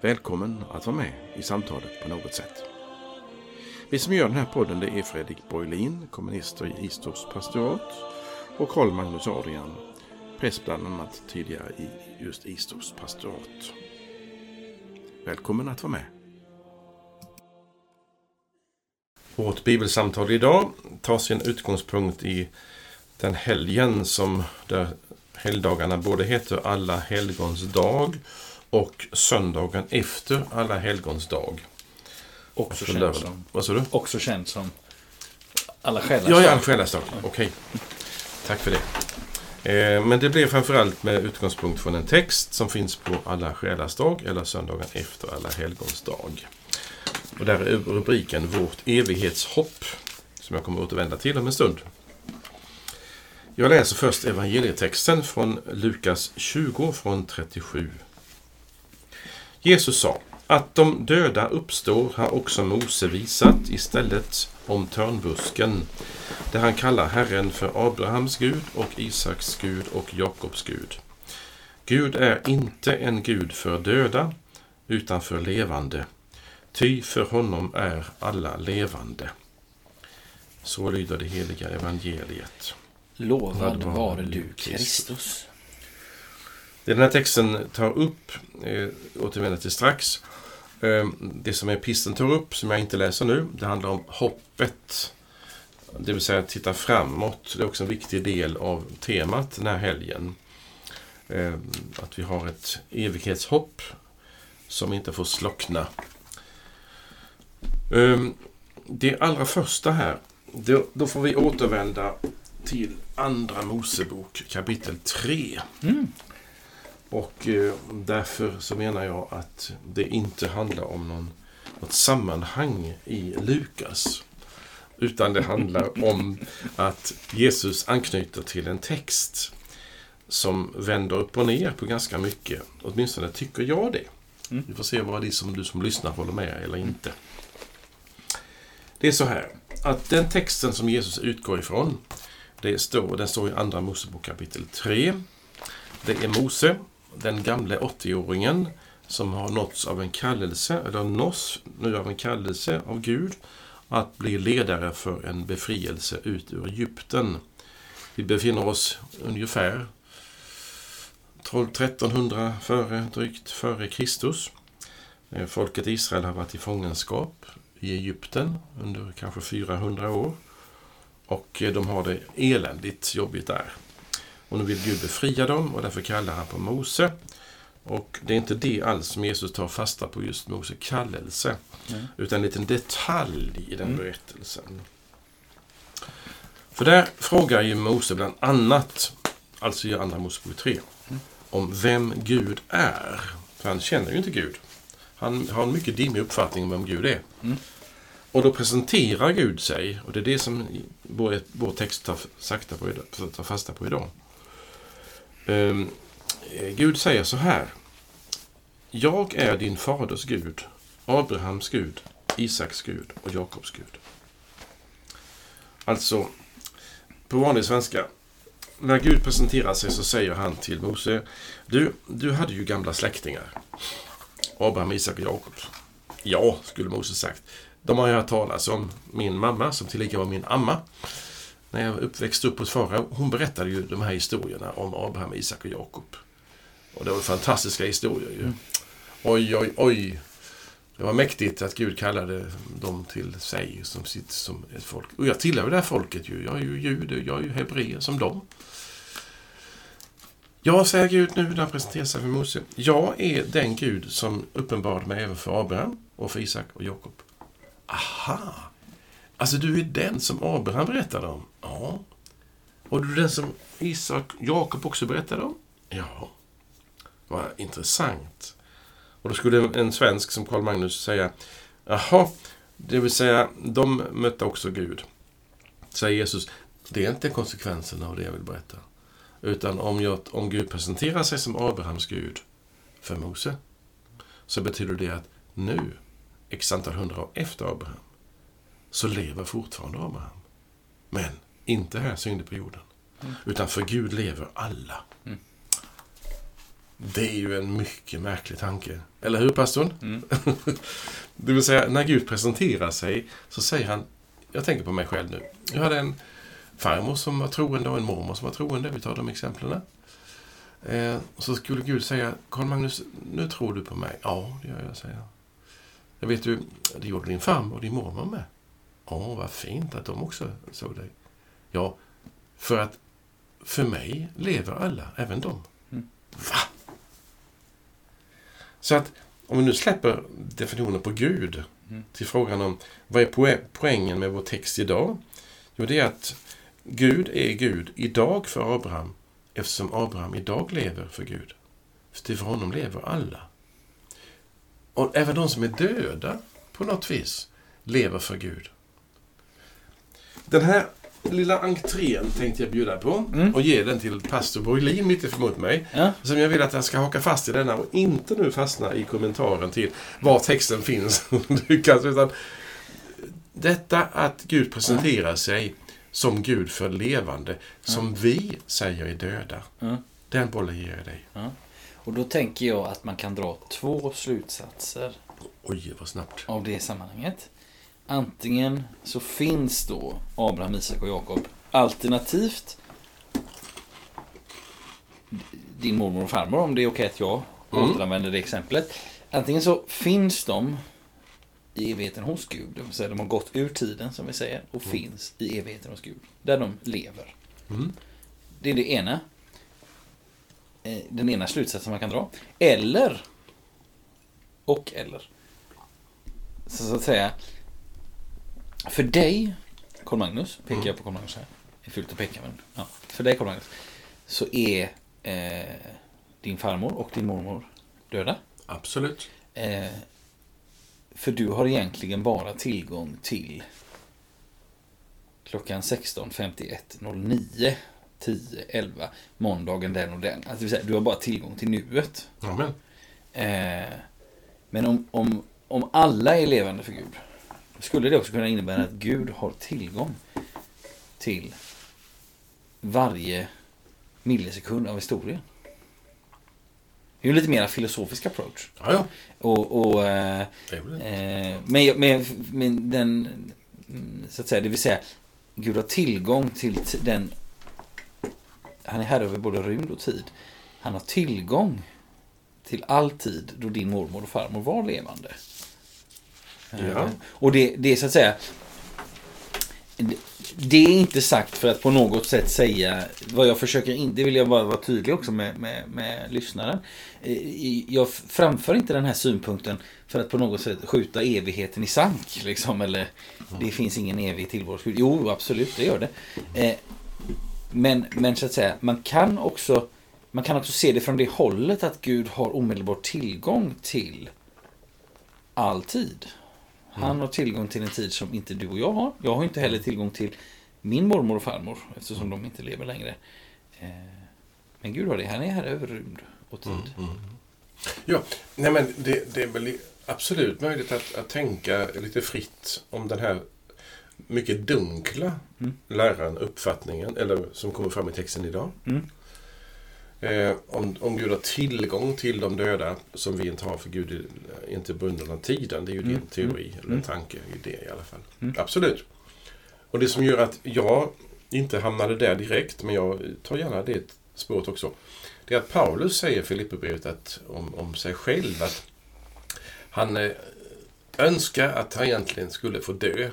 Välkommen att vara med i samtalet på något sätt. Vi som gör den här podden det är Fredrik Borglin, kommunister i Istorps pastorat och Karl Magnus Adrian, präst bland annat tidigare i just Istorps pastorat. Välkommen att vara med. Vårt bibelsamtal idag tar sin utgångspunkt i den helgen som där helgdagarna både heter Alla helgons dag och söndagen efter Alla helgons dag. Också känd lördag. som, Vad sa du? också känd som Alla själars Ja, ja, dag. själasdag. Okej. Tack för det. Eh, Men det blir framförallt med utgångspunkt från en text som finns på Alla själars dag eller söndagen efter Alla helgons dag. Och där är rubriken Vårt evighetshopp som jag kommer att återvända till om en stund. Jag läser först evangelietexten från Lukas 20 från 37. Jesus sa att de döda uppstår har också Mose visat istället om törnbusken, där han kallar Herren för Abrahams Gud och Isaks Gud och Jakobs Gud. Gud är inte en Gud för döda, utan för levande, ty för honom är alla levande. Så lyder det heliga evangeliet. Lovad vare du Kristus. Det den här texten tar upp, eh, återvänder till strax, eh, det som episten tar upp, som jag inte läser nu, det handlar om hoppet. Det vill säga att titta framåt. Det är också en viktig del av temat den här helgen. Eh, att vi har ett evighetshopp som inte får slockna. Eh, det allra första här, då, då får vi återvända till Andra Mosebok kapitel 3. Mm. Och eh, därför så menar jag att det inte handlar om någon, något sammanhang i Lukas. Utan det handlar om att Jesus anknyter till en text som vänder upp och ner på ganska mycket. Åtminstone tycker jag det. Mm. Vi får se vad det är som du som lyssnar håller med eller inte. Det är så här, att den texten som Jesus utgår ifrån, det står, den står i Andra Mosebok kapitel 3. Det är Mose, den gamle 80-åringen, som har nåtts av en kallelse, eller nås nu av en kallelse av Gud, att bli ledare för en befrielse ut ur Egypten. Vi befinner oss ungefär 1200-1300 före, drygt före Kristus. Eh, folket Israel har varit i fångenskap i Egypten under kanske 400 år. Och eh, de har det eländigt jobbigt där. Och nu vill Gud befria dem och därför kallar han på Mose. Och det är inte det alls som Jesus tar fasta på just Mose kallelse. Nej. Utan en liten detalj i den Mm. berättelsen. För där frågar ju Mose bland annat, alltså i Andra Mosebok 3, Mm. om vem Gud är. För han känner ju inte Gud. Han har en mycket dimmig uppfattning om vem Gud är. Mm. Och då presenterar Gud sig, och det är det som vår, vår text tar, sakta på, tar fasta på idag. Eh, Gud säger så här. Jag är din faders Gud, Abrahams Gud, Isaks Gud och Jakobs Gud. Alltså, på vanlig svenska. När Gud presenterar sig så säger han till Mose. Du, du hade ju gamla släktingar. Abraham, Isak och Jakob. Ja, skulle Mose sagt. De har jag hört talas om. Min mamma, som tillika var min amma. När jag uppväxt upp hos farao, hon berättade ju de här historierna om Abraham, Isak och Jakob. Och det var fantastiska historier ju. Oj, oj, oj. Det var mäktigt att Gud kallade dem till sig som sitt som ett folk. Och jag tillhör det här folket ju. Jag är ju jude, jag är ju hebreer som dem. Ja, säger Gud nu när han presenterar sig för Mose. Jag är den Gud som uppenbarade mig även för Abraham och för Isak och Jakob. Aha! Alltså, du är den som Abraham berättade om? Ja. Och du är den som Isak Jakob också berättade om? Ja. Vad intressant. Och då skulle en svensk som Karl Magnus säga Jaha, det vill säga, de mötte också Gud. Säger Jesus, det är inte konsekvensen av det jag vill berätta. Utan om, jag, om Gud presenterar sig som Abrahams Gud för Mose, så betyder det att nu, x antal hundra år efter Abraham, så lever fortfarande Abraham. Men inte här syndeperioden. Mm. Utan för Gud lever alla. Mm. Det är ju en mycket märklig tanke. Eller hur, pastorn? Mm. det vill säga, när Gud presenterar sig så säger han, jag tänker på mig själv nu. Jag hade en farmor som var troende och en mormor som var troende. Vi tar de exemplen. Eh, så skulle Gud säga, Karl Magnus, nu tror du på mig? Ja, det gör jag, säger jag. Jag vet du, det gjorde din farmor och din mormor med. Ja, vad fint att de också såg dig. Ja, för att för mig lever alla, även de. Mm. Va? Så att om vi nu släpper definitionen på Gud mm. till frågan om vad är poängen med vår text idag? Jo, det är att Gud är Gud idag för Abraham eftersom Abraham idag lever för Gud. För för honom lever alla. Och även de som är döda på något vis lever för Gud. Den här lilla entrén tänkte jag bjuda på mm. och ge den till pastor Borglin mitt emot mig. Ja. Som jag vill att jag ska haka fast i denna och inte nu fastna i kommentaren till var texten finns. utan detta att Gud presenterar sig som Gud för levande, som vi säger är döda. Den bollen ger jag dig. Och då tänker jag att man kan dra två slutsatser. Oj, vad snabbt. Av det sammanhanget. Antingen så finns då Abraham, Isak och Jakob. Alternativt din mormor och farmor, om det är okej att jag mm. återanvänder det exemplet. Antingen så finns de i evigheten hos Gud. Det vill säga de har gått ur tiden som vi säger och mm. finns i evigheten hos Gud. Där de lever. Mm. Det är det ena. Eh, den ena slutsatsen man kan dra. Eller och eller. Så, så att säga för dig, Carl Magnus, pekar jag på Carl Magnus här. Det är fult att peka men ja. För dig Carl Magnus. Så är eh, din farmor och din mormor döda. Absolut. Eh, för du har egentligen bara tillgång till klockan 16.51.09 10, 11, måndagen den och den. Alltså, du har bara tillgång till nuet. Amen. Eh, men om, om, om alla är levande för Gud skulle det också kunna innebära att Gud har tillgång till varje millisekund av historien. Det är ju lite mer filosofisk approach. Ja, ja. Och, och, eh, med, med, med den, så att säga, det vill säga, Gud har tillgång till den, han är här över både rymd och tid. Han har tillgång till all tid då din mormor och farmor var levande. Ja. Eh, och det, det är så att säga det är inte sagt för att på något sätt säga vad jag försöker in, det vill jag bara vara tydlig också med, med, med lyssnaren. Eh, jag framför inte den här synpunkten för att på något sätt skjuta evigheten i sank. Liksom, eller det finns ingen evig tillvaro. Jo, absolut, det gör det. Eh, men, men så att säga, man kan också man kan också se det från det hållet att Gud har omedelbar tillgång till all tid. Han har tillgång till en tid som inte du och jag har. Jag har inte heller tillgång till min mormor och farmor eftersom de inte lever längre. Eh, men Gud har det. Han är här över rymd och tid. Mm, mm. Ja, nej men det, det, är väl absolut möjligt att, att tänka lite fritt om den här mycket dunkla mm. läran, uppfattningen, eller som kommer fram i texten idag. Mm. Eh, om, om Gud har tillgång till de döda som vi inte har för Gud är inte bunden av tiden. Det är ju mm. din teori, mm. eller mm. tanke, idé i alla fall. Mm. Absolut. Och det som gör att jag inte hamnade där direkt, men jag tar gärna det spåret också. Det är att Paulus säger i Filipperbrevet om, om sig själv att han eh, önskar att han egentligen skulle få dö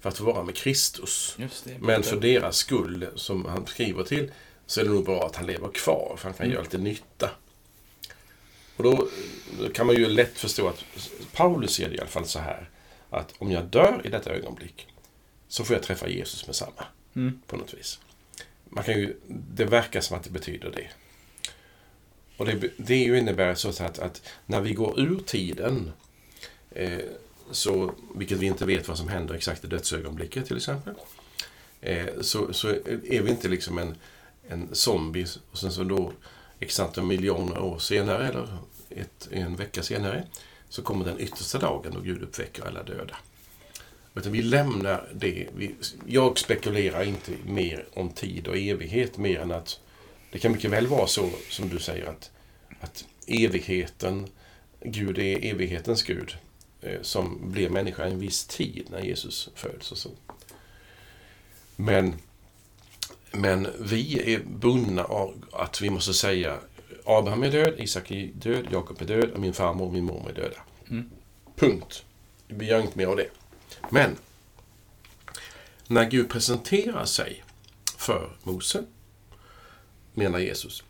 för att få vara med Kristus. Det, men för deras skull, som han skriver till, så är det nog bra att han lever kvar, för han kan mm. göra lite nytta. Och då kan man ju lätt förstå att Paulus ser det i alla fall så här, att om jag dör i detta ögonblick, så får jag träffa Jesus med samma. Mm. På något vis. Man kan ju, det verkar som att det betyder det. Och det, det innebär så att, att när vi går ur tiden, eh, så, vilket vi inte vet vad som händer exakt i dödsögonblicket till exempel, eh, så, så är vi inte liksom en, en zombie och sen så då x antal miljoner år senare eller ett, en vecka senare så kommer den yttersta dagen då Gud uppväcker alla döda. Utan vi lämnar det. Vi, jag spekulerar inte mer om tid och evighet mer än att det kan mycket väl vara så som du säger att, att evigheten, Gud är evighetens Gud eh, som blev människa en viss tid när Jesus föds och så. Men, men vi är bundna av att vi måste säga Abraham är död, Isak är död, Jakob är död och min farmor och min mormor är döda. Mm. Punkt. Vi gör inte mer av det. Men när Gud presenterar sig för Mose, menar Jesus,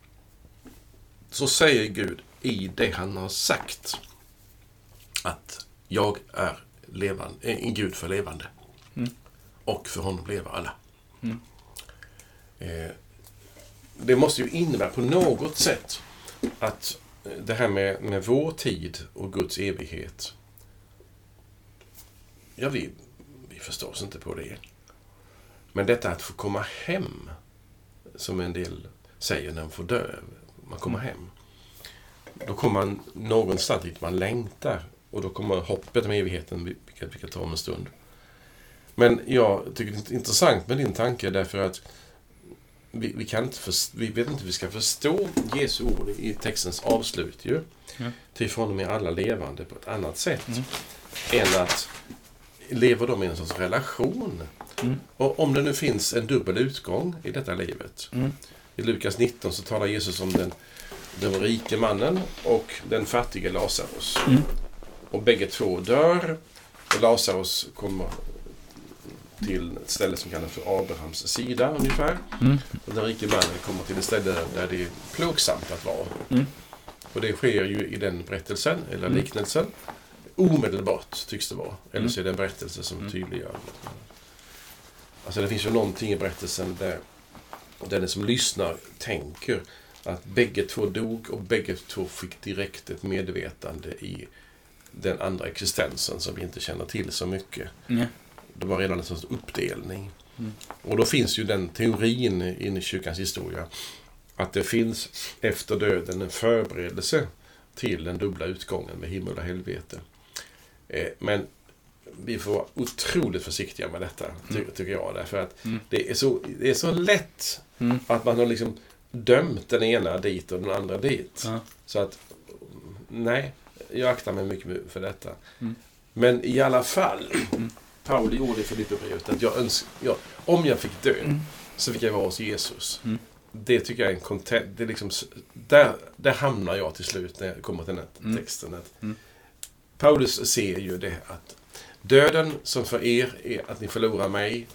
så säger Gud i det han har sagt att jag är levande, en Gud för levande. Mm. Och för honom lever alla. Mm. Eh, det måste ju innebära på något sätt att eh, det här med, med vår tid och Guds evighet. Ja, vi, vi förstår oss inte på det. Men detta att få komma hem, som en del säger när man får dö, man kommer hem. Då kommer man någonstans dit man längtar och då kommer hoppet med evigheten, vilket vi kan ta om en stund. Men jag tycker det är intressant med din tanke därför att vi, vi, kan inte först, vi vet inte hur vi ska förstå Jesu ord i textens avslut ju. Mm. Till från och med alla levande på ett annat sätt. Mm. Än att lever de i en sorts relation. Mm. Och om det nu finns en dubbel utgång i detta livet. Mm. I Lukas 19 så talar Jesus om den, den rike mannen och den fattige Lazarus. Mm. Och bägge två dör. Och Lazarus kommer till ett ställe som kallas för Abrahams sida ungefär. Mm. Och den rike mannen kommer till ett ställe där det är plågsamt att vara. Mm. Och det sker ju i den berättelsen, eller Mm. liknelsen, omedelbart tycks det vara. Eller Mm. så är det en berättelse som Mm. tydliggör. Alltså det finns ju någonting i berättelsen där den som lyssnar tänker att bägge två dog och bägge två fick direkt ett medvetande i den andra existensen som vi inte känner till så mycket. Mm. Det var redan en sorts uppdelning. Mm. Och då finns ju den teorin in i kyrkans historia att det finns efter döden en förberedelse till den dubbla utgången med himmel och helvete. Eh, men vi får vara otroligt försiktiga med detta, ty Mm. tycker jag. Därför att Mm. det är, så, det är så lätt Mm. att man har liksom dömt den ena dit och den andra dit. Så att, nej, jag aktar mig mycket för detta. Mm. Men i alla fall, Mm. Pauli gjorde Filipperbrevet att jag önsk, ja, om jag fick dö Mm. så fick jag vara hos Jesus. Mm. Det tycker jag är en content, det är liksom, där, där hamnar jag till slut när jag kommer till den här Mm. texten. Att Mm. Paulus ser ju det att döden som för er är att ni förlorar mig,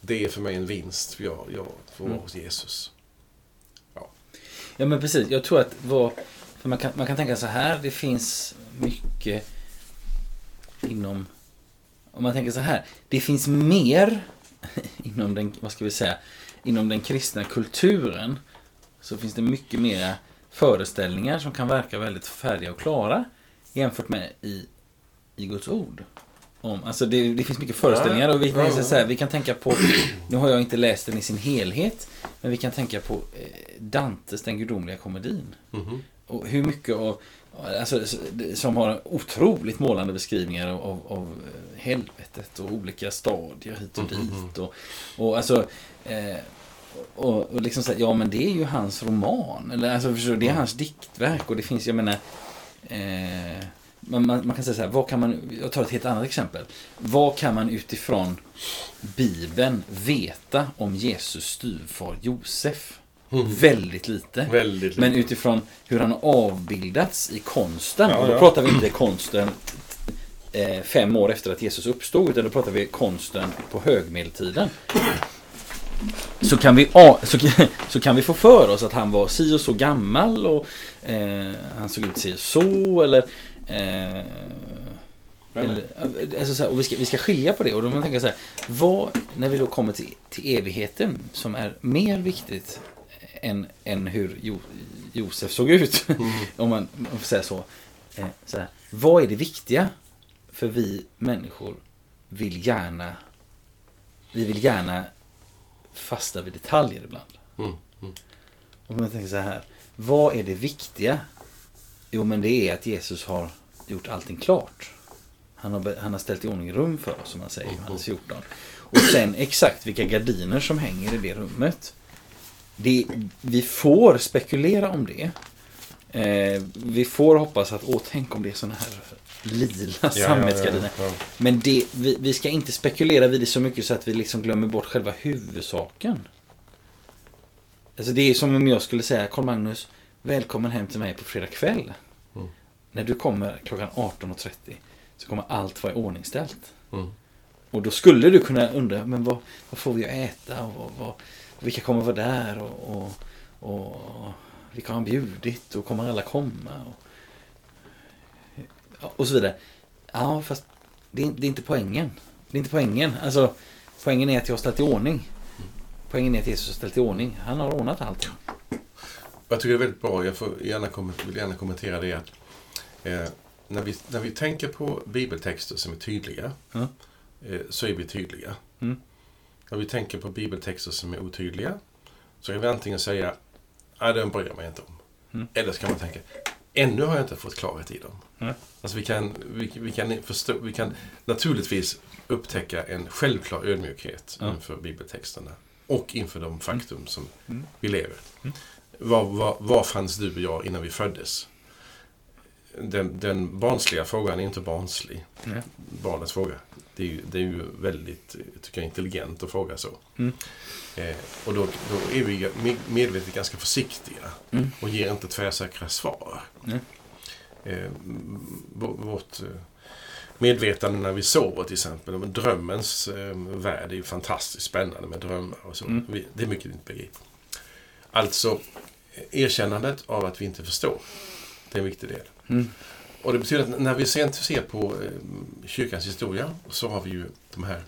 det är för mig en vinst, för jag, jag får vara Mm. hos Jesus. Ja men precis, jag tror att vad, för man, kan, man kan tänka så här, det finns mycket inom, om man tänker så här, det finns mer inom den, vad ska vi säga, inom den kristna kulturen så finns det mycket mer föreställningar som kan verka väldigt färdiga och klara jämfört med i, i Guds ord. Om, alltså det, det finns mycket föreställningar och vi kan, Ja, så här, vi kan tänka på, nu har jag inte läst den i sin helhet, men vi kan tänka på eh, Dantes Den gudomliga komedin. Mhm. Och hur mycket av, alltså, som har otroligt målande beskrivningar av, av, av eh, helvetet och olika stadier hit och Mhm. dit. Och, och alltså, eh, och, och liksom så här, ja men det är ju hans roman. Eller alltså, förstår det är hans diktverk och det finns, jag menar, eh, man, man, man kan säga så här, vad kan man, jag tar ett helt annat exempel. Vad kan man utifrån Bibeln veta om Jesus styvfar Josef? Mm. Väldigt lite. Väldigt lite. Men utifrån hur han har avbildats i konsten. Ja, och då ja. pratar vi inte konsten eh, fem år efter att Jesus uppstod. Utan då pratar vi konsten på högmedeltiden. Så kan, vi, så, så kan vi få för oss att han var si och så gammal. Och eh, han såg ut si och så. Eller, eh, eller, alltså här, och vi, ska, vi ska skilja på det. Och då man tänka så här. Vad, när vi då kommer till, till evigheten. Som är mer viktigt än, än hur jo, Josef såg ut. om, man, om man får säga så. Eh, så här, vad är det viktiga? För vi människor vill gärna vi vill gärna fasta vid detaljer ibland. Mm. Mm. Och man tänker så här. Vad är det viktiga? Jo, men det är att Jesus har gjort allting klart. Han har, han har ställt i ordning rum för oss, som han säger i Johannes 14. Och sen exakt vilka gardiner som hänger i det rummet. Det, vi får spekulera om det. Eh, vi får hoppas att, åh, tänk om det är sådana här lila sammetsgardiner. ja, ja. Men det, vi, vi ska inte spekulera vid det så mycket så att vi liksom glömmer bort själva huvudsaken. Alltså det är som om jag skulle säga, Karl Magnus, välkommen hem till mig på fredag kväll. Mm. När du kommer klockan 18.30 så kommer allt vara iordningställt. Mm. Och då skulle du kunna undra, men vad, vad får vi att äta? Och, vad, vad, vilka kommer vara där? Och, och, och vilka har han bjudit? Och kommer alla komma? Och, och så vidare. Ja, fast det är, det är inte poängen. Det är inte poängen. Alltså, poängen är att jag har ställt i ordning. Poängen är att Jesus har ställt i ordning. Han har ordnat allt. Jag tycker det är väldigt bra, jag får gärna, vill gärna kommentera det att eh, när, vi, när vi tänker på bibeltexter som är tydliga Ja. eh, så är vi tydliga. Mm. När vi tänker på bibeltexter som är otydliga så kan vi antingen säga nej, den bryr jag mig inte om. Mm. Eller så kan man tänka ännu har jag inte fått klarhet i dem. Nej. Alltså vi kan, vi, vi, kan förstå, vi kan naturligtvis upptäcka en självklar ödmjukhet Ja. inför bibeltexterna och inför de faktum som Mm. vi lever. Mm. Var, var, var fanns du och jag innan vi föddes? Den, den barnsliga frågan är inte barnslig. Barnets fråga. Det är ju, det är ju väldigt tycker jag, intelligent att fråga så. Mm. Eh, och då, då är vi med- medvetet ganska försiktiga Mm. och ger inte tvärsäkra svar. Nej. Eh, vårt eh, medvetande när vi sover till exempel. Men drömmens eh, värld är ju fantastiskt spännande med drömmar och så. Mm. Det är mycket vi inte begriper. Alltså, erkännandet av att vi inte förstår. Det är en viktig del. Mm. Och det betyder att när vi sen ser på eh, kyrkans historia så har vi ju de här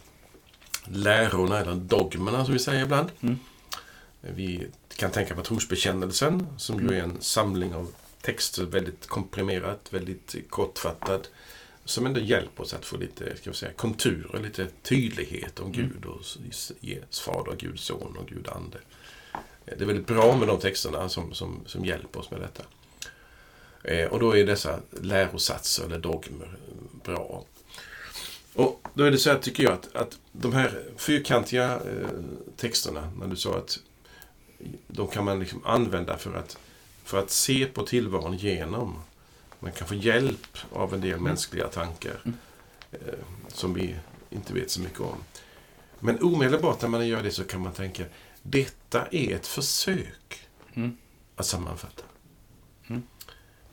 lärorna eller dogmerna som vi säger ibland. Mm. Vi kan tänka på trosbekännelsen som ju Mm. är en samling av texter, väldigt komprimerat, väldigt kortfattad. Som ändå hjälper oss att få lite ska vi säga, konturer, lite tydlighet om Mm. Gud och Jes Fader, Gud Son och Gud Ande. Det är väldigt bra med de texterna som, som, som hjälper oss med detta. Eh, och då är dessa lärosatser eller dogmer eh, bra. Och då är det så här, tycker jag, att, att de här fyrkantiga eh, texterna, när du sa att de kan man liksom använda för att, för att se på tillvaron genom. Man kan få hjälp av en del mänskliga tankar Mm. eh, som vi inte vet så mycket om. Men omedelbart när man gör det så kan man tänka, detta är ett försök Mm. att sammanfatta.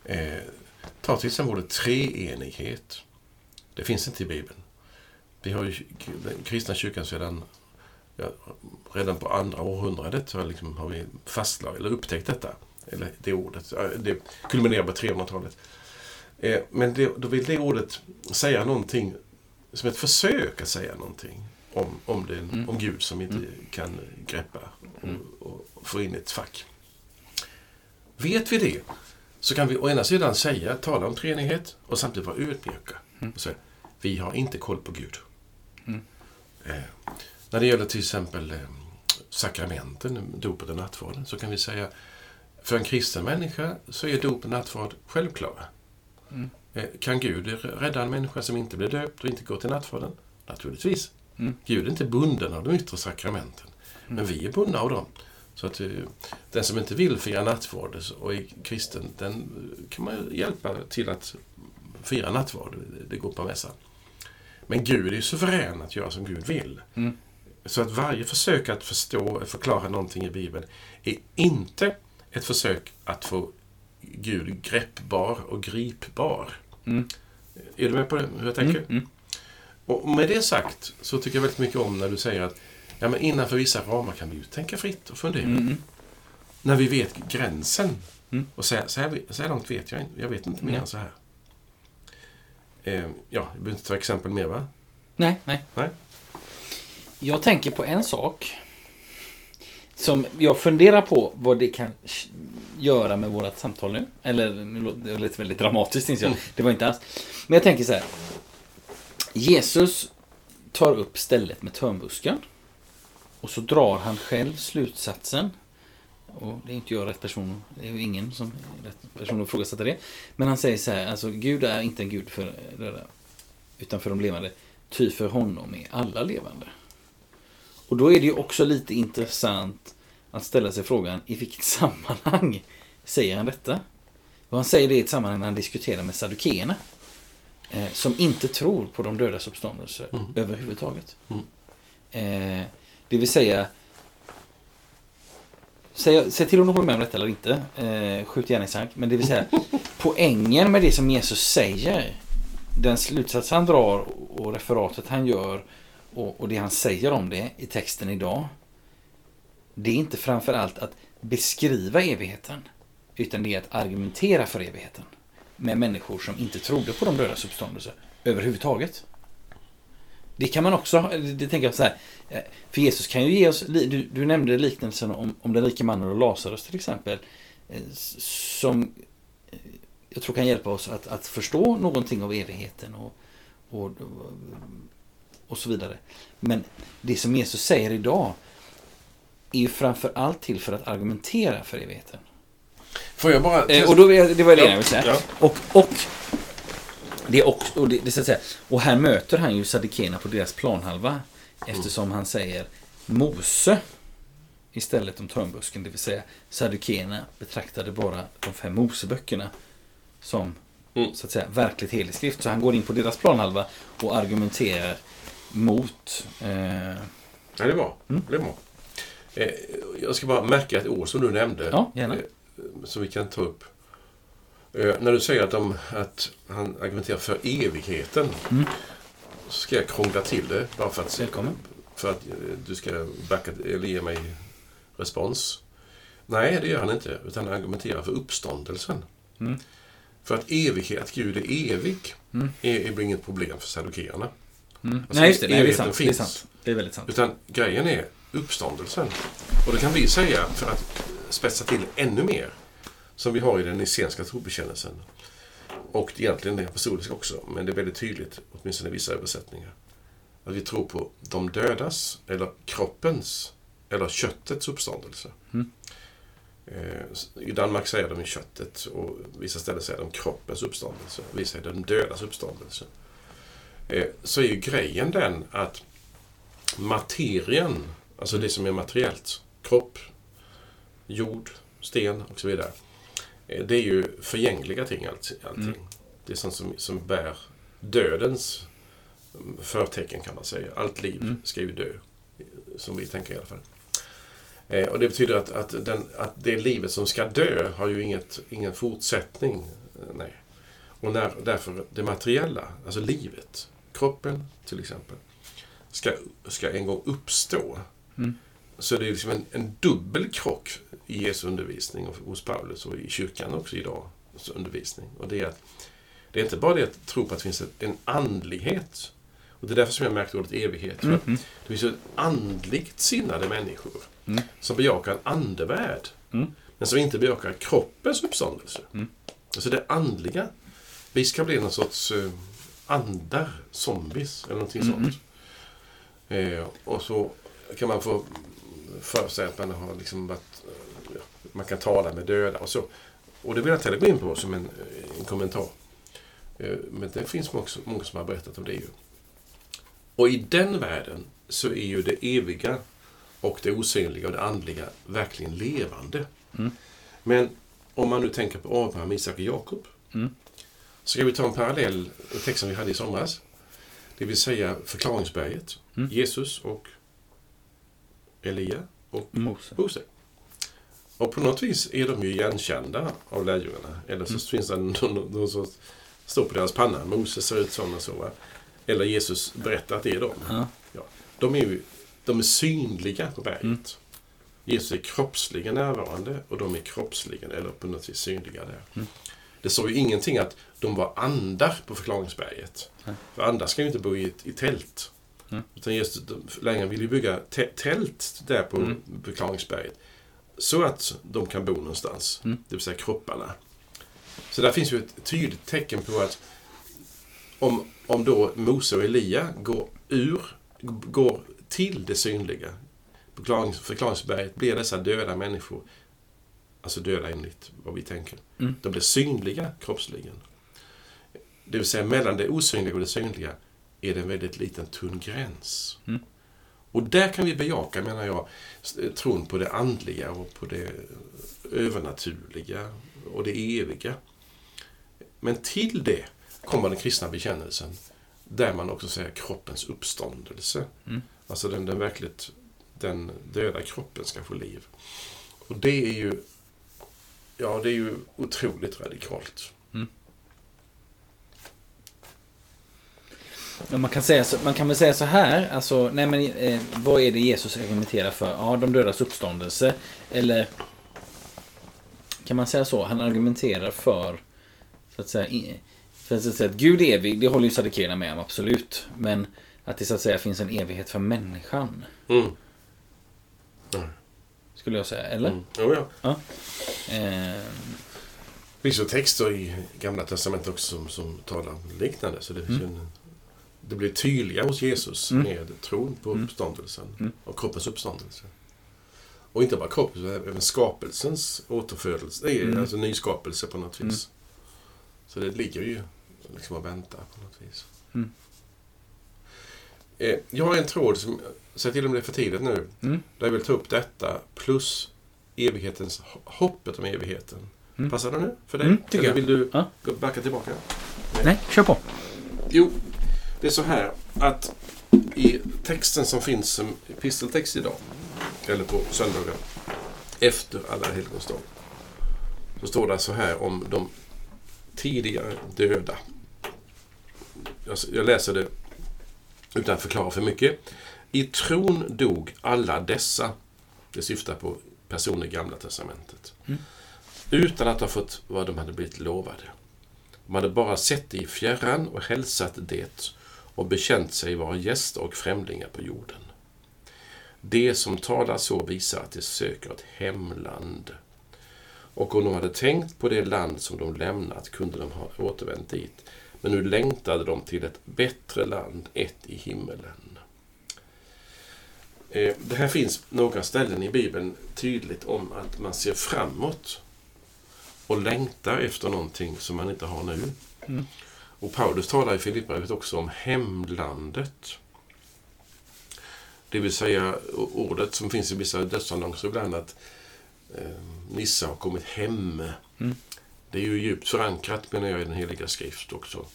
Eh, ta till exempel ordet treenighet. Det finns inte i Bibeln. Vi har ju den kristna kyrkan sedan ja, redan på andra århundradet så liksom har vi fastlagt eller upptäckt detta. Eller det ordet. Det kulminerar på 300-talet. Eh, men det, då vill det ordet säga någonting som ett försök att säga någonting om, om, det, Mm. om Gud som inte Mm. kan greppa och, Mm. och, och få in i ett fack. Vet vi det så kan vi å ena sidan säga, tala om treenighet och samtidigt vara ödmjuka. Mm. Och säga, vi har inte koll på Gud. Mm. Eh, när det gäller till exempel eh, sakramenten, dopet och nattvarden, så kan vi säga för en kristen människa så är dop och nattvard självklara. Mm. Eh, kan Gud rädda en människa som inte blir döpt och inte går till nattvarden? Naturligtvis. Mm. Gud är inte bunden av de yttre sakramenten. Mm. Men vi är bundna av dem. Så att eh, den som inte vill fira nattvard och är kristen, den kan man hjälpa till att fira nattvard. Det går på mässan. Men Gud är ju suverän att göra som Gud vill. Mm. Så att varje försök att förstå, förklara någonting i Bibeln är inte ett försök att få Gud greppbar och gripbar. Mm. Är du med på det, hur jag tänker? Mm. Mm. Och med det sagt så tycker jag väldigt mycket om när du säger att ja, men innanför vissa ramar kan vi ju tänka fritt och fundera. Mm. När vi vet gränsen. Mm. Och så här, så, här, så här långt vet jag inte. Jag vet inte mer än så här. Eh, ja, jag behöver inte ta exempel mer va? Nej, nej. Nej. Jag tänker på en sak. Som jag funderar på vad det kan göra med vårt samtal nu. Eller det lite väldigt dramatiskt inser jag. Mm. Det var inte alls. Men jag tänker så här. Jesus tar upp stället med törnbusken. Och så drar han själv slutsatsen. Och det är inte jag rätt person, det är ju ingen som är rätt person att ifrågasätta det. Men han säger så här, alltså Gud är inte en Gud för döda, utan för de levande. Ty för honom är alla levande. Och då är det ju också lite intressant att ställa sig frågan, i vilket sammanhang säger han detta? Och han säger det i ett sammanhang när han diskuterar med saddukeerna. Eh, som inte tror på de dödas uppståndelse Mm. överhuvudtaget. Mm. Eh, det vill säga, säg, säg till om du håller med om detta eller inte. Eh, skjut sank. Men det vill säga, poängen med det som Jesus säger, den slutsats han drar och referatet han gör och, och det han säger om det i texten idag. Det är inte framför allt att beskriva evigheten. Utan det är att argumentera för evigheten. Med människor som inte trodde på de dödas uppståndelse överhuvudtaget. Det kan man också, det tänker jag så här. eh, För Jesus kan ju ge oss, du, du nämnde liknelsen om, om den rike mannen och Lazarus till exempel. eh, Som eh, jag tror kan hjälpa oss att, att förstå någonting av evigheten och, och, och så vidare. Men det som Jesus säger idag är ju framför allt till för att argumentera för evigheten. Får jag bara... Och då, det var det Ja, jag ville säga. ja. Och, och, det är också, och, det, det, så att säga, och här möter han ju Sadikena på deras planhalva. Eftersom han säger Mose istället om törnbusken. Det vill säga Sadukena betraktade bara de fem Moseböckerna som Mm. så att säga verkligt helig skrift. Så han går in på deras planhalva och argumenterar mot eh, Ja, det är bra. Mm. Det är bra. Eh, jag ska bara märka ett ord som du nämnde. Ja, gärna. Eh, som vi kan ta upp. Eh, när du säger att, de, att han argumenterar för evigheten. Mm. Så ska jag krångla till det. Bara för att, Välkommen. för att eh, du ska backa, eller ge mig respons. Nej, det gör han inte. Utan han argumenterar för uppståndelsen. Mm. För att evighet, att Gud är evig, Mm. är, är inget problem för saddukeerna. Mm. Alltså, Nej, just det. Nej, det är sant. Det är finns. sant. Det är väldigt sant. Utan grejen är uppståndelsen. Och det kan vi säga, för att spetsa till ännu mer, som vi har i den nicenska trobekännelsen. Och egentligen den apostoliska också, men det är väldigt tydligt, åtminstone i vissa översättningar. Att vi tror på de dödas, eller kroppens, eller köttets uppståndelse. Mm. Eh, I Danmark säger de köttet och vissa ställen säger de kroppens uppståndelse. Vi säger de dödas uppståndelse. Eh, Så är ju grejen den att materien, alltså det som är materiellt, kropp, jord, sten och så vidare. Eh, Det är ju förgängliga ting allt, allting. Mm. Det är sånt som, som bär dödens mm, förtecken kan man säga. Allt liv Mm. ska ju dö. Som vi tänker i alla fall. Eh, och det betyder att, att, den, att det livet som ska dö har ju inget, ingen fortsättning. Eh, Nej. Och när, därför det materiella, alltså livet, kroppen till exempel, ska, ska en gång uppstå. Mm. Så det är liksom en, en dubbel krock i Jesu undervisning och hos Paulus och i kyrkan också idag. Undervisning. Och det är att det är inte bara det att tro på att det finns en andlighet. Och det är därför som jag märkt ordet evighet. Mm. det finns ju andligt sinnade människor Mm. som bejakar en andevärld. Mm. Men som inte bejakar kroppens uppståndelse. Mm. Alltså det andliga. Vi ska bli någon sorts eh, andar, zombies eller någonting Mm. sånt. Eh, och så kan man få för sig att man har liksom varit, eh, ja, man kan tala med döda och så. Och det vill jag inte heller gå in på som en, en kommentar. Eh, men det finns också många som har berättat om det ju. Och i den världen så är ju det eviga och det osynliga och det andliga verkligen levande. Mm. Men om man nu tänker på Abraham, Isak och Jakob. Mm. Så ska vi ta en parallell text som vi hade i somras. Det vill säga förklaringsberget. Mm. Jesus och Elia och Mose. Mose. Och på något vis är de ju igenkända av lärjungarna. Eller så Mm. finns det någon, någon som står på deras panna. Moses ser ut sån och så. Va? Eller Jesus berättar att det är dem. Ja. De är ju de är synliga på berget. Mm. Jesus är kroppsligen närvarande och de är kroppsligen eller på något vis synliga där. Mm. Det står ju ingenting att de var andar på förklaringsberget. Nej. För andar ska ju inte bo i, i tält. Mm. Utan just, lärjungarna vill ju bygga tä- tält där på Mm. förklaringsberget. Så att de kan bo någonstans. Mm. Det vill säga kropparna. Så där finns ju ett tydligt tecken på att om, om då Mose och Elia går ur, går till det synliga, förklarings, förklaringsberget, blir dessa döda människor, alltså döda enligt vad vi tänker, Mm. de blir synliga kroppsligen. Det vill säga mellan det osynliga och det synliga är det en väldigt liten tunn gräns. Mm. Och där kan vi bejaka, menar jag, s- tron på det andliga och på det övernaturliga och det eviga. Men till det kommer den kristna bekännelsen där man också säger kroppens uppståndelse. Mm. Alltså den, den verkligt den döda kroppen ska få liv. Och det är ju ja, det är ju otroligt radikalt. Ja, man, kan säga så, man kan väl säga så här, alltså, nej men, eh, vad är det Jesus argumenterar för? Ja, de dödas uppståndelse. Eller kan man säga så? Han argumenterar för, så att säga, för att säga att Gud är evig, det håller ju Saddukeerna med om, absolut. Men att det så att säga finns en evighet för människan, Mm. skulle jag säga. Eller? Mm. Jo, ja. Eh, Det finns ju texter i Gamla Testamentet också som, som talar liknande. Så det, finns ju en, det blir tydliga hos Jesus Mm. med tron på Mm. uppståndelsen Mm. och kroppens uppståndelse. Och inte bara kroppens, även skapelsens återfödelse. Det är Mm. alltså nyskapelse på något Mm. vis. Så det ligger ju liksom och väntar på något vis. Mm. Eh, Jag har en tråd som, säg till om det är för tidigt nu, mm, där jag vill ta upp detta plus evighetens, hoppet om evigheten. Mm. Passar det nu för dig? Mm, tycker Eller vill du Ja. gå- backa tillbaka? nej, kör på. Jo, det är så här att i texten som finns som episteltext idag, eller på söndagar, efter alla helgons dag, så står det så här om de tidigare döda. Jag, jag läser det utan att förklara för mycket. I tron dog alla dessa, det syftar på personer i Gamla Testamentet, Mm. utan att ha fått vad de hade blivit lovade. De hade bara sett det i fjärran och hälsat det och bekänt sig vara gäster och främlingar på jorden. Det som talar så visar att de söker ett hemland. Och om de hade tänkt på det land som de lämnat kunde de ha återvänt dit. Men nu längtade de till ett bättre land, ett i himmelen. Eh, det här finns några ställen i Bibeln tydligt om att man ser framåt och längtar efter någonting som man inte har nu. Mm. Och Paulus talar i Filipperbrevet också om hemlandet. Det vill säga ordet som finns i vissa dödsannonser ibland att eh, Nissa har kommit hem. Mm. Det är ju djupt förankrat menar jag i den heliga skrift också.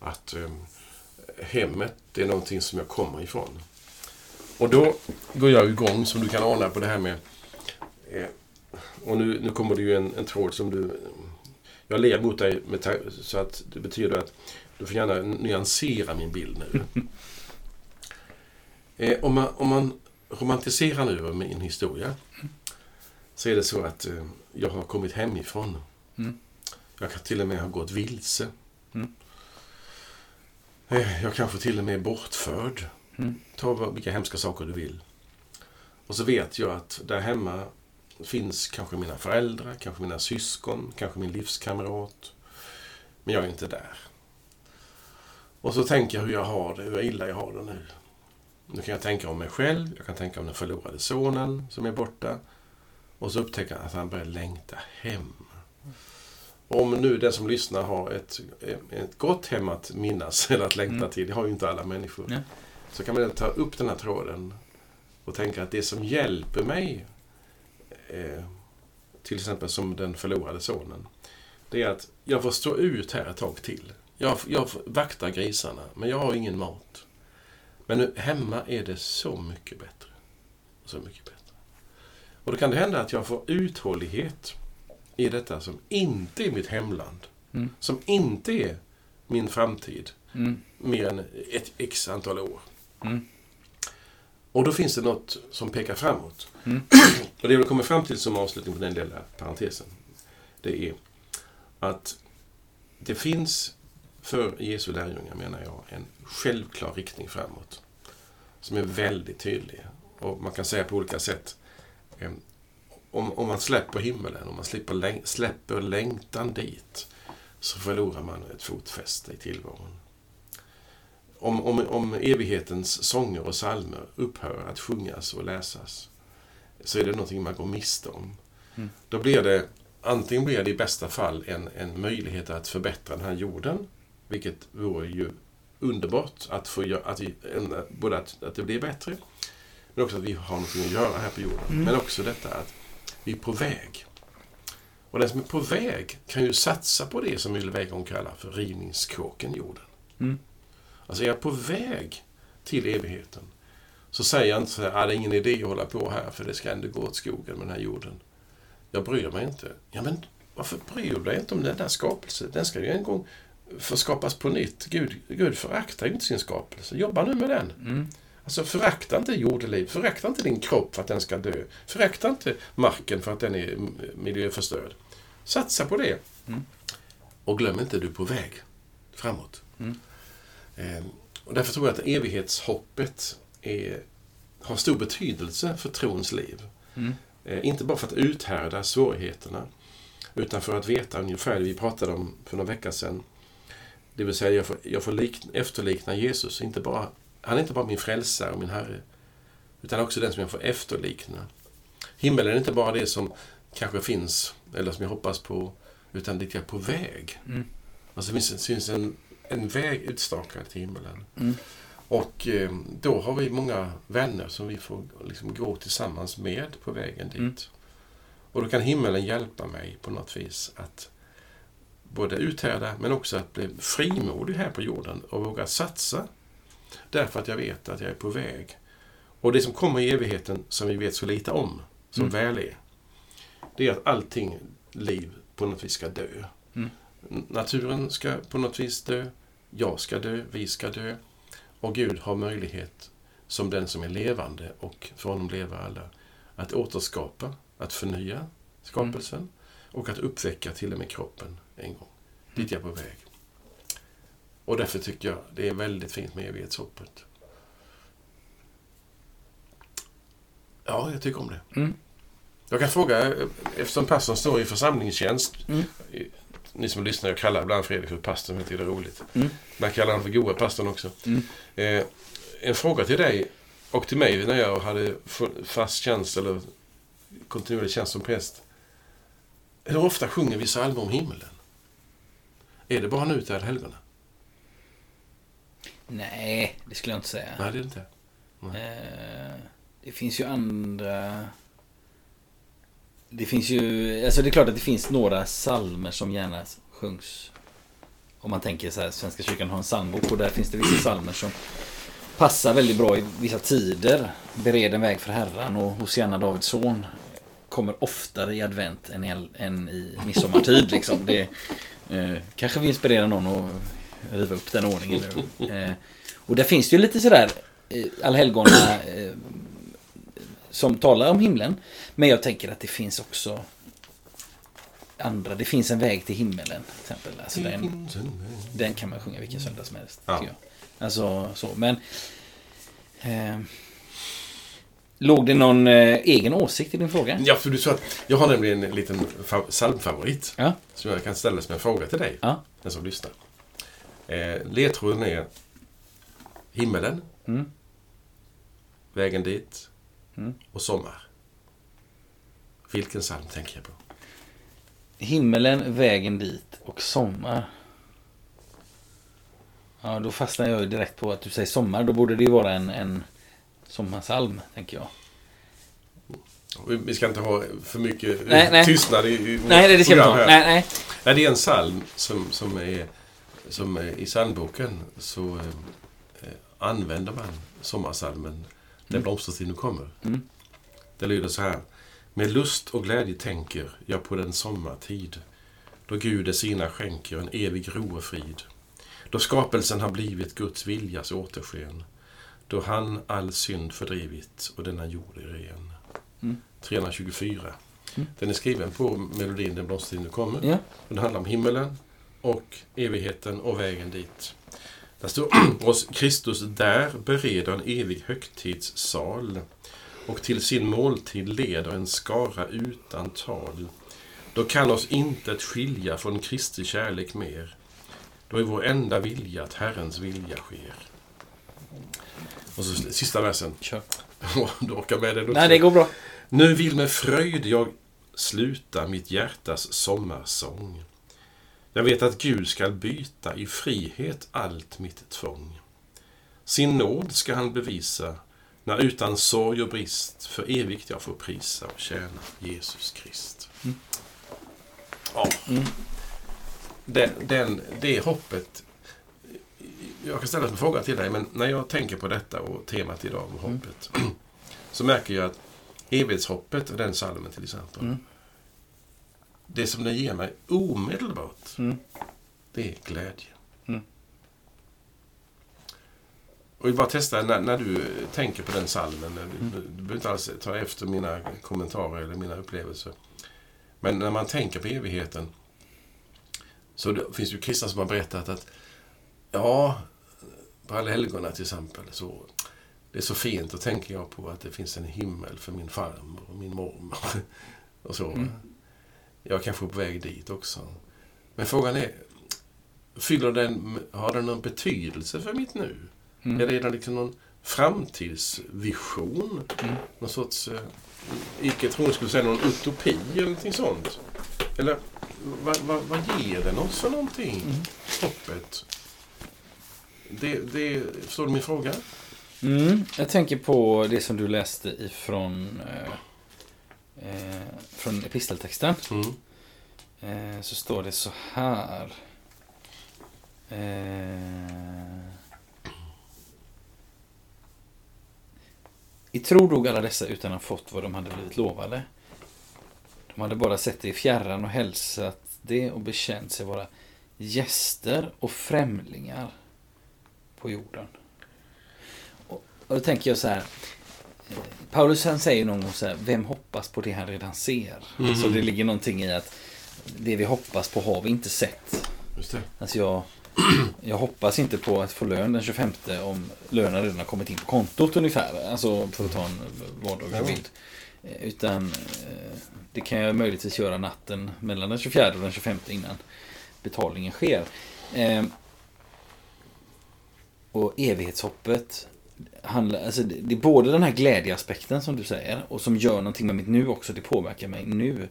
Att eh, hemmet det är någonting som jag kommer ifrån. Och då går jag igång som du kan ana på det här med eh, och nu, nu kommer det ju en, en tråd som du... Jag ler mot dig så att det betyder att du får gärna nyansera min bild nu. Eh, om, man, om man romantiserar nu över min historia så är det så att eh, jag har kommit hemifrån. Mm. Jag kan till och med ha gått vilse. Mm. Eh, jag kanske till och med är bortförd. Mm. Ta vilka hemska saker du vill. Och så vet jag att där hemma finns kanske mina föräldrar, kanske mina syskon, kanske min livskamrat. Men jag är inte där. Och så tänker jag hur jag har det, hur illa jag har det nu. Nu kan jag tänka om mig själv, jag kan tänka om den förlorade sonen som är borta. Och så upptäcker jag att han börjar längta hem. Om nu den som lyssnar har ett, ett gott hem att minnas eller att längta Mm. till, det har ju inte alla människor. Nej. Så kan man ta upp den här tråden och tänka att det som hjälper mig, eh, till exempel som den förlorade sonen, det är att jag får stå ut här ett tag till. Jag, jag vaktar grisarna, men jag har ingen mat. Men nu, hemma är det så mycket bättre. Så mycket bättre. Och då kan det hända att jag får uthållighet i detta som inte är mitt hemland. Mm. Som inte är min framtid Mm. mer än ett x antal år. Mm. Och då finns det något som pekar framåt. Mm. Och det jag kommer fram till som avslutning på den lilla parentesen. Det är att det finns för Jesu lärjungar, menar jag, en självklar riktning framåt. Som är väldigt tydlig. Och man kan säga på olika sätt. Om, om man släpper himmelen, om man slipper läng- släpper längtan dit, så förlorar man ett fotfäste i tillvaron. Om, om, om evighetens sånger och salmer upphör att sjungas och läsas så är det någonting man går miste om. Mm. Då blir det, antingen blir det i bästa fall en, en möjlighet att förbättra den här jorden, vilket vore ju underbart att få att vi, både att, att det blir bättre, men också att vi har någonting att göra här på jorden. Mm. Men också detta att vi är på väg. Och den som är på väg kan ju satsa på det som Yle Weigård kallar för rivningskåken jorden. Mm. Alltså är jag på väg till evigheten så säger jag inte så här, ah, det är ingen idé att hålla på här för det ska ändå gå åt skogen med den här jorden. Jag bryr mig inte. Ja, men varför bryr du dig inte om den där skapelsen? Den ska ju en gång få skapas på nytt. Gud, Gud föraktar ju inte sin skapelse. Jobba nu med den. Mm. Alltså förakta inte jordeliv. Förakta inte din kropp för att den ska dö. Förakta inte marken för att den är miljöförstörd. Satsa på det. Mm. Och glöm inte, du är på väg framåt. Mm. Eh, och därför tror jag att evighetshoppet är, har stor betydelse för trons liv. Mm. Eh, inte bara för att uthärda svårigheterna, utan för att veta ungefär det vi pratade om för några veckor sedan. Det vill säga, jag får, jag får lik, efterlikna Jesus. Inte bara, han är inte bara min frälsare och min Herre, utan också den som jag får efterlikna. Himmelen är inte bara det som kanske finns, eller som jag hoppas på, utan dit jag är på väg. Mm. Alltså det finns, finns en, en väg utstakad till himmelen. Mm. Och eh, då har vi många vänner som vi får liksom gå tillsammans med på vägen dit. Mm. Och då kan himmelen hjälpa mig på något vis att både uthärda men också att bli frimodig här på jorden och våga satsa. Därför att jag vet att jag är på väg. Och det som kommer i evigheten som vi vet så lite om, som Mm. väl är, det är att allting liv på något vis ska dö. Mm. Naturen ska på något vis dö, jag ska dö, vi ska dö. Och Gud har möjlighet, som den som är levande och för honom lever alla, att återskapa, att förnya skapelsen och att uppväcka till och med kroppen en gång. Dit är jag på väg. Och därför tycker jag det är väldigt fint med evighetshoppet. Ja, jag tycker om det. Mm. Jag kan fråga, eftersom pastorn står i församlingstjänst. Mm. Ni som lyssnar, jag kallar ibland Fredrik för pastorn, jag tycker det är roligt. Mm. Man kallar honom för goa pastorn också. Mm. Eh, en fråga till dig och till mig när jag hade fast tjänst eller kontinuerlig tjänst som präst. Hur ofta sjunger vi psalmer om himlen? Är det bara nu till helgerna? Nej, det skulle jag inte säga. Nej, det är inte. Eh, det finns ju andra... Det finns ju... Alltså det är klart att det finns några salmer som gärna sjungs. Om man tänker så här, Svenska kyrkan har en psalmbok och där finns det vissa salmer som passar väldigt bra i vissa tider. Bered en väg för Herren och Hosianna Davids son kommer oftare i advent än i, än i midsommartid. Liksom. Det eh, kanske vi inspirerar någon att riva upp den ordningen. nu. Eh, och där finns det ju lite sådär eh, allhelgona eh, som talar om himlen. Men jag tänker att det finns också andra. Det finns en väg till himmelen. Till exempel. Alltså den, den kan man sjunga vilken söndag som helst. Ja. Alltså så. Men eh, Låg det någon eh, egen åsikt i din fråga? Ja, för du sa att jag har nämligen en liten fa- psalmfavorit Ja. som jag kan ställa som en fråga till dig, Ja. den som lyssnar. Eh, ledtråden är himmelen, Mm. vägen dit Mm. och sommar. Vilken psalm tänker jag på? Himmelen, vägen dit och sommar. Ja, då fastnar jag ju direkt på att du säger sommar. Då borde det ju vara en, en sommarsalm, tänker jag. Vi- ska inte ha för mycket Nej, nej. tystnad i, i Nej, det ska vi inte ha. Nej, nej. Nej, det är en psalm som, som är som är, i psalmboken så eh, eh, använder man sommarsalmen När Mm. blomstertiden kommer. Mm. Det lyder så här. Med lust och glädje tänker jag på den sommartid då Gud är sina skänker en evig ro och frid. Då skapelsen har blivit Guds viljas återsken. Då han all synd fördrivit och denna jord är ren. Mm. 324. Mm. Den är skriven på melodin Den blomstertid nu kommer. Ja. Den handlar om himmelen och evigheten och vägen dit. Där står oss Kristus där bereder en evig högtidssal och till sin måltid leder en skara utan tal. Då kan oss inte ett skilja från Kristi kärlek mer. Då är vår enda vilja att Herrens vilja sker. Och så sista versen. Kör. du orkar med den också. Nej, det går bra. Nu vill med fröjd jag sluta mitt hjärtas sommarsång. Jag vet att Gud skall byta i frihet allt mitt tvång. Sin nåd ska han bevisa när utan sorg och brist för evigt jag får prisa och tjäna Jesus Krist. Mm. Ja. Mm. Den, den, det hoppet. Jag kan ställa en fråga till dig, men när jag tänker på detta och temat idag om Mm. hoppet. Så märker jag att evighetshoppet, den salmen till exempel. Det som den ger mig omedelbart, Mm. det är glädje. Mm. Och vi bara testa när, när du tänker på den salmen. Du, Mm. du behöver inte alls ta efter mina kommentarer eller mina upplevelser. Men när man tänker på evigheten så det finns ju kristna som har berättat att ja, på allhelgona till exempel så det är så fint. Då tänker jag på att det finns en himmel för min farmor och min mormor. och så. Mm. Jag är kanske på väg dit också. Men frågan är, fyller den, har den någon betydelse för mitt nu? Mm. Eller är det liksom någon framtidsvision? Mm. Någon sorts, eh, icke troende skulle säga någon utopi eller någonting sånt? Eller vad, vad, vad ger den oss för någonting? Mm. Hoppet. Det, det, förstår du min fråga? Mm, jag tänker på det som du läste ifrån eh, eh, från episteltexten. Mm. Eh, så står det så här. Eh, I tro dog alla dessa utan att ha fått vad de hade blivit lovade. De hade bara sett det i fjärran och hälsat det och bekänt sig vara gäster och främlingar på jorden. Och, och då tänker jag så här. Paulus han säger någon gång så här, vem hoppas på det han redan ser? Mm. Alltså det ligger någonting i att det vi hoppas på har vi inte sett. Just det. Alltså jag, jag hoppas inte på att få lön den 25 om lönen redan har kommit in på kontot ungefär. Alltså för att ta en vardaglig bild. Eh, Utan eh, det kan jag möjligtvis göra natten mellan den 24 och den 25 innan betalningen sker. Eh, Och evighetshoppet handlar, alltså det det är både den här glädjeaspekten som du säger och som gör någonting med mitt nu också. Det påverkar mig nu.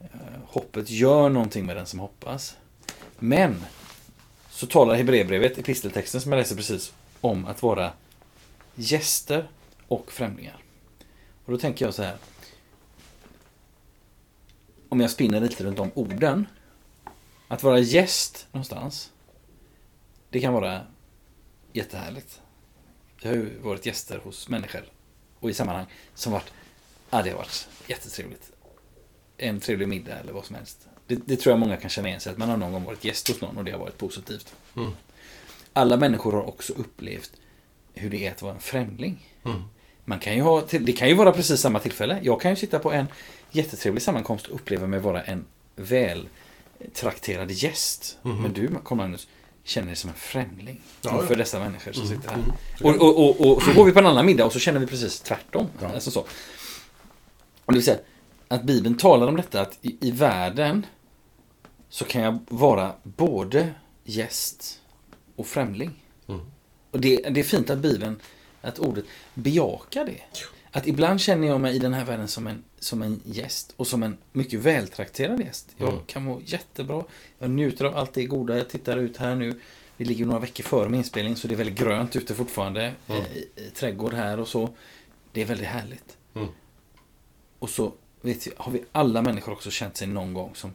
Eh, hoppet gör någonting med den som hoppas. Men så talar Hebreerbrevet, episteltexten som jag läser precis, om att vara gäster och främlingar. Och då tänker jag så här. Om jag spinner lite runt om orden. Att vara gäst någonstans. Det kan vara jättehärligt. Jag har ju varit gäster hos människor och i sammanhang som varit, ja det har varit jättetrevligt. En trevlig middag eller vad som helst. Det, det tror jag många kan känna igen sig att man har någon gång varit gäst hos någon och det har varit positivt. Mm. Alla människor har också upplevt hur det är att vara en främling. Mm. Man kan ju ha, det kan ju vara precis samma tillfälle. Jag kan ju sitta på en jättetrevlig sammankomst och uppleva mig vara en väl trakterad gäst. Mhm. Men du, Carl Magnus, känner dig som en främling Ja, ja. dessa människor som Mm, sitter här. mm. Och, och, och, och så går vi på en annan middag och så känner vi precis tvärtom. Ja. Alltså så. Och det vill säga att Bibeln talar om detta att i, i världen så kan jag vara både gäst och främling. Mm. Och det, det är fint att Bibeln, att ordet bejakar det. Att ibland känner jag mig i den här världen som en, som en gäst och som en mycket vältrakterad gäst. Jag Mm. kan må jättebra. Jag njuter av allt det goda. Jag tittar ut här nu. Vi ligger några veckor före min inspelning så det är väldigt grönt ute fortfarande. Mm. Eh, I, I trädgård här och så. Det är väldigt härligt. Mm. Och så vet vi, har vi alla människor också känt sig någon gång som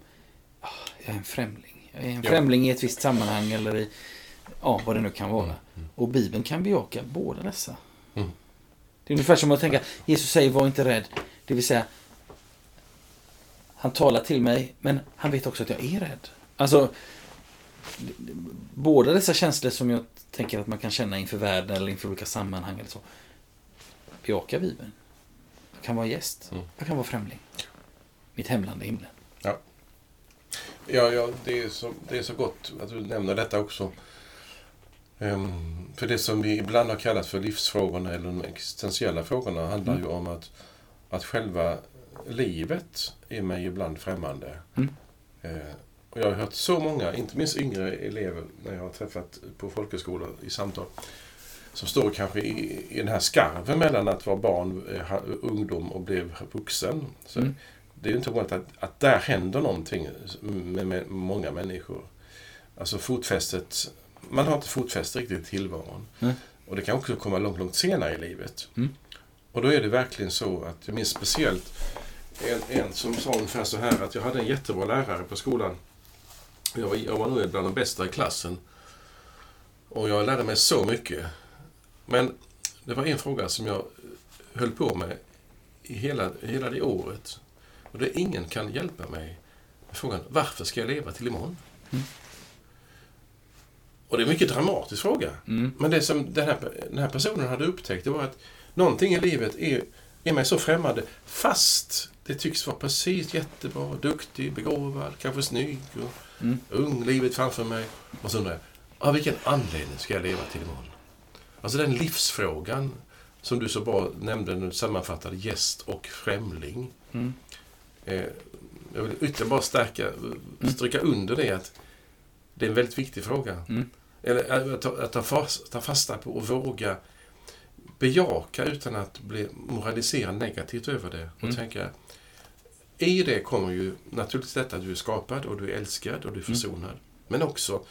ah, jag är en främling. Jag är en Ja. främling i ett visst sammanhang eller i ja, vad det nu kan vara. Mm. Och Bibeln kan bejaka båda dessa. Mm. Det är ungefär som att tänka, Jesus säger var inte rädd. Det vill säga, han talar till mig, men han vet också att jag är rädd. Alltså, båda dessa känslor som jag tänker att man kan känna inför världen eller inför olika sammanhang eller så. Bejakar Bibeln. Jag kan vara gäst. Mm. Jag kan vara främling. Mitt hemland är himlen. Ja, ja det, är så, det är så gott att du nämner detta också. Ehm, för det som vi ibland har kallat för livsfrågorna eller de existentiella frågorna handlar Mm. ju om att, att själva livet är mig ibland främmande. Mm. Eh, och jag har hört så många, inte minst yngre elever, när jag har träffat på folkhögskolor i samtal, som står kanske i, i den här skarven mellan att vara barn, eh, ungdom och blev vuxen. Så Mm. Det är inte ovanligt att, att där händer någonting med, med många människor. Alltså fotfästet, man har inte fotfäste riktigt i tillvaron. Mm. Och det kan också komma långt, långt senare i livet. Mm. Och då är det verkligen så att jag minns speciellt en, en som sa ungefär så här att jag hade en jättebra lärare på skolan. Jag var, jag var nog bland de bästa i klassen. Och jag lärde mig så mycket. Men det var en fråga som jag höll på med i hela, hela det året. Och det ingen kan hjälpa mig med frågan varför ska jag leva till imorgon? Mm. Och det är en mycket dramatisk fråga. Mm. Men det som den här, den här personen hade upptäckt det var att någonting i livet är, är mig så främmande fast det tycks vara precis jättebra, duktig, begåvad, kanske snygg och Mm. ung, livet framför mig. Och så undrar jag, av vilken anledning ska jag leva till imorgon? Alltså den livsfrågan som du så bra nämnde när du sammanfattade gäst och främling. Mm. Eh, jag vill ytterligare bara stärka, stryka under det att det är en väldigt viktig fråga. Mm. Eller att ta, att ta, fast, ta fasta på och våga bejaka utan att bli moralisera negativt över det. Och Mm. tänka, i det kommer ju naturligtvis detta att du är skapad och du är älskad och du är försonad. Men också,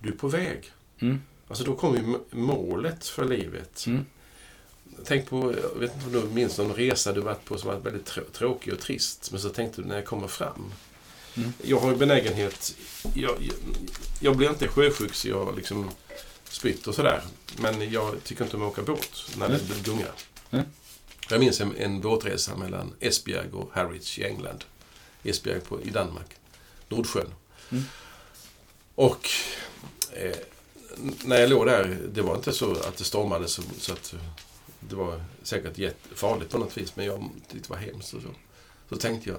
du är på väg. Mm. Alltså då kommer ju målet för livet. Mm. Tänk på, jag vet inte om du minns någon resa du varit på som var väldigt trå- tråkig och trist. Men så tänkte du när jag kommer fram. Mm. Jag har ju benägenhet, jag, jag, jag blir inte sjösjuk så jag liksom spytt och sådär. Men jag tycker inte om att åka båt när det Mm. gungar. Mm. Jag minns en, en båtresa mellan Esbjerg och Harwich i England. Esbjerg på, i Danmark. Nordsjön. Mm. Och eh, när jag låg där, det var inte så att det stormade så, så att det var säkert jättefarligt på något vis, men jag tyckte det var hemskt. Och så. så tänkte jag,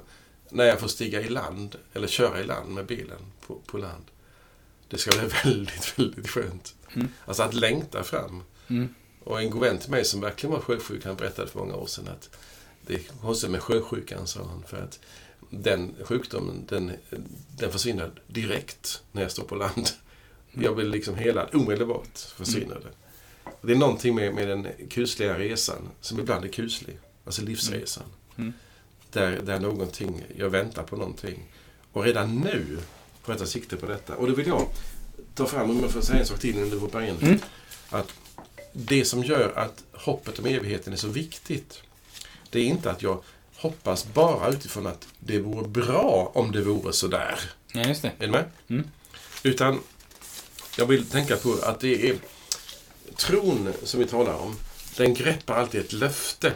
när jag får stiga i land, eller köra i land med bilen på, på land, det ska bli väldigt, väldigt skönt. Mm. Alltså att längta fram. Mm. Och en god vän till mig som verkligen var sjösjuk, han berättade för många år sedan att det är konstigt med sjösjukan, sa han, för att den sjukdomen, den, den försvinner direkt när jag står på land. Jag blir liksom helad, omedelbart försvinner det. Det är någonting med, med den kusliga resan, som ibland är kuslig, alltså livsresan. Mm. Där, där någonting, jag väntar på någonting. Och redan nu får jag ta sikte på detta. Och då vill jag ta fram, om jag får säga en sak till innan du hoppar in. Mm. Att det som gör att hoppet om evigheten är så viktigt, det är inte att jag hoppas bara utifrån att det vore bra om det vore sådär. Ja, just det. Är du med? Mm. Utan jag vill tänka på att det är tron som vi talar om. Den greppar alltid ett löfte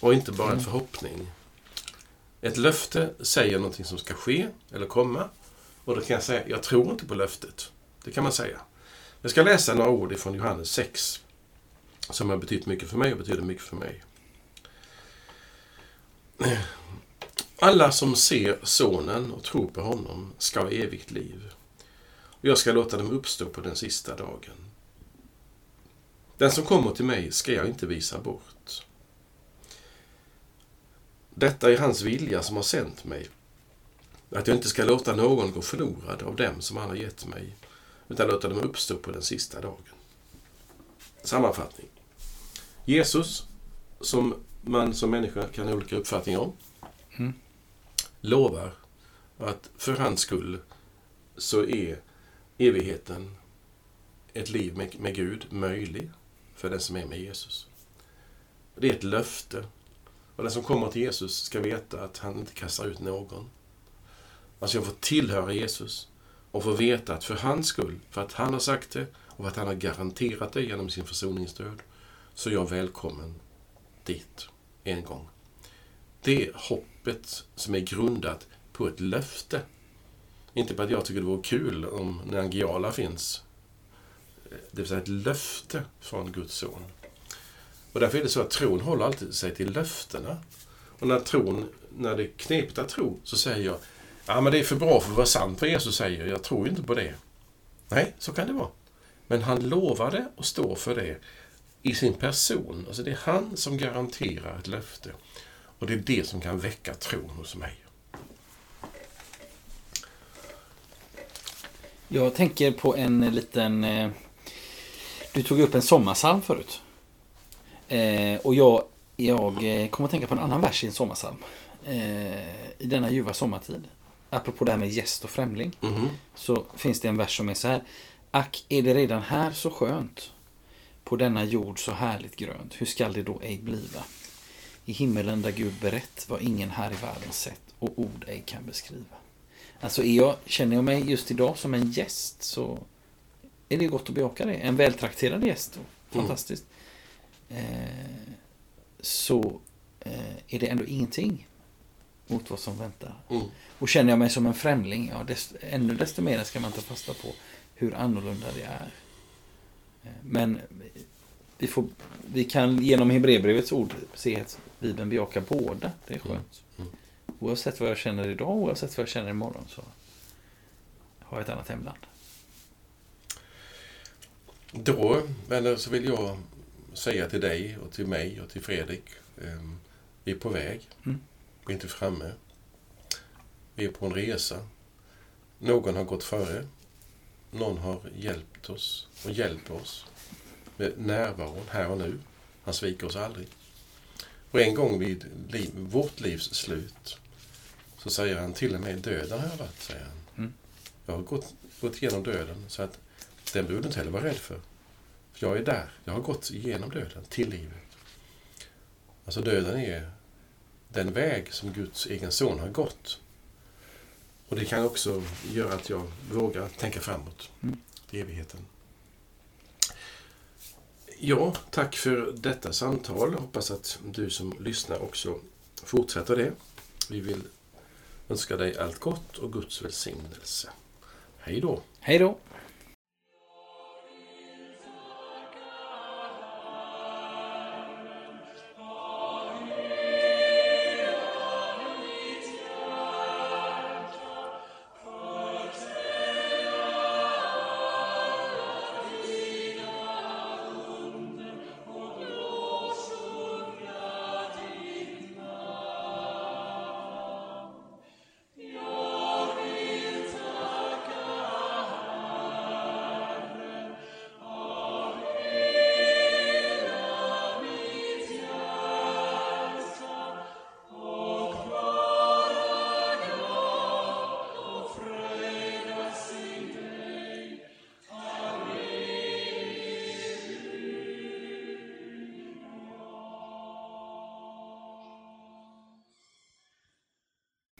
och inte bara en Mm. förhoppning. Ett löfte säger någonting som ska ske eller komma. Och då kan jag säga, jag tror inte på löftet. Det kan man säga. Jag ska läsa några ord från Johannes 6. Som har betytt mycket för mig och betyder mycket för mig. Alla som ser Sonen och tror på honom ska ha evigt liv. Och jag ska låta dem uppstå på den sista dagen. Den som kommer till mig ska jag inte visa bort. Detta är hans vilja som har sänt mig. Att jag inte ska låta någon gå förlorad av dem som han har gett mig, utan låta dem uppstå på den sista dagen. Sammanfattning. Jesus, som man som människa kan ha olika uppfattningar om, Mm. lovar att för hans skull så är evigheten ett liv med, med Gud möjlig för den som är med Jesus. Det är ett löfte. Och den som kommer till Jesus ska veta att han inte kastar ut någon. Alltså jag får tillhöra Jesus och få veta att för hans skull, för att han har sagt det och för att han har garanterat det genom sin försoningsdöd, så är jag välkommen dit en gång. Det är hoppet som är grundat på ett löfte. Inte på att jag tycker det vore kul om Nangijala finns. Det vill säga ett löfte från Guds son. Och därför är det så att tron håller alltid sig till löftena. Och när tron, när det är knepigt att tro, så säger jag Ja, men det är för bra för att vara sant vad Jesus säger. Jag tror inte på det. Nej, så kan det vara. Men han lovade och står för det i sin person. Alltså det är han som garanterar ett löfte. Och det är det som kan väcka tron hos mig. Jag tänker på en liten... Eh, du tog upp en sommarsalm förut. Eh, och jag, jag eh, kommer att tänka på en annan vers i en sommarsalm. I denna ljuva sommartid. Apropå det här med gäst och främling. Mhm. Så finns det en vers som är så här. Ack, är det redan här så skönt? På denna jord så härligt grönt. Hur skall det då ej bliva? I himmelen där Gud berett vad ingen här i världen sett och ord ej kan beskriva. Alltså är jag, känner jag mig just idag som en gäst så är det gott att bejaka det. En vältrakterad gäst. Fantastiskt. Eh, så eh, är det ändå ingenting mot vad som väntar. Mm. Och känner jag mig som en främling, ja, desto, ännu desto mer ska man ta fasta på hur annorlunda det är. Eh, Men vi, får, vi kan genom Hebreerbrevets ord se att Bibeln bejakar båda. Det är skönt. Mm. Oavsett vad jag känner idag, oavsett vad jag känner imorgon så har jag ett annat hemland. Då, vänner, så vill jag säga till dig och till mig och till Fredrik. Eh, vi är på väg. Mm. Vi är inte framme. Vi är på en resa. Någon har gått före. Någon har hjälpt oss och hjälper oss med närvaron här och nu. Han sviker oss aldrig. Och en gång vid liv, vårt livs slut så säger han till och med döden har jag varit, säger han. Mm. Jag har gått, gått igenom döden så att den behöver du inte heller vara rädd för. För jag är där. Jag har gått igenom döden till livet. Alltså döden är den väg som Guds egen son har gått. Och det kan också göra att jag vågar tänka framåt Mm. till evigheten. Ja, tack för detta samtal. Hoppas att du som lyssnar också fortsätter det. Vi vill önska dig allt gott och Guds välsignelse. Hej då! Hej då!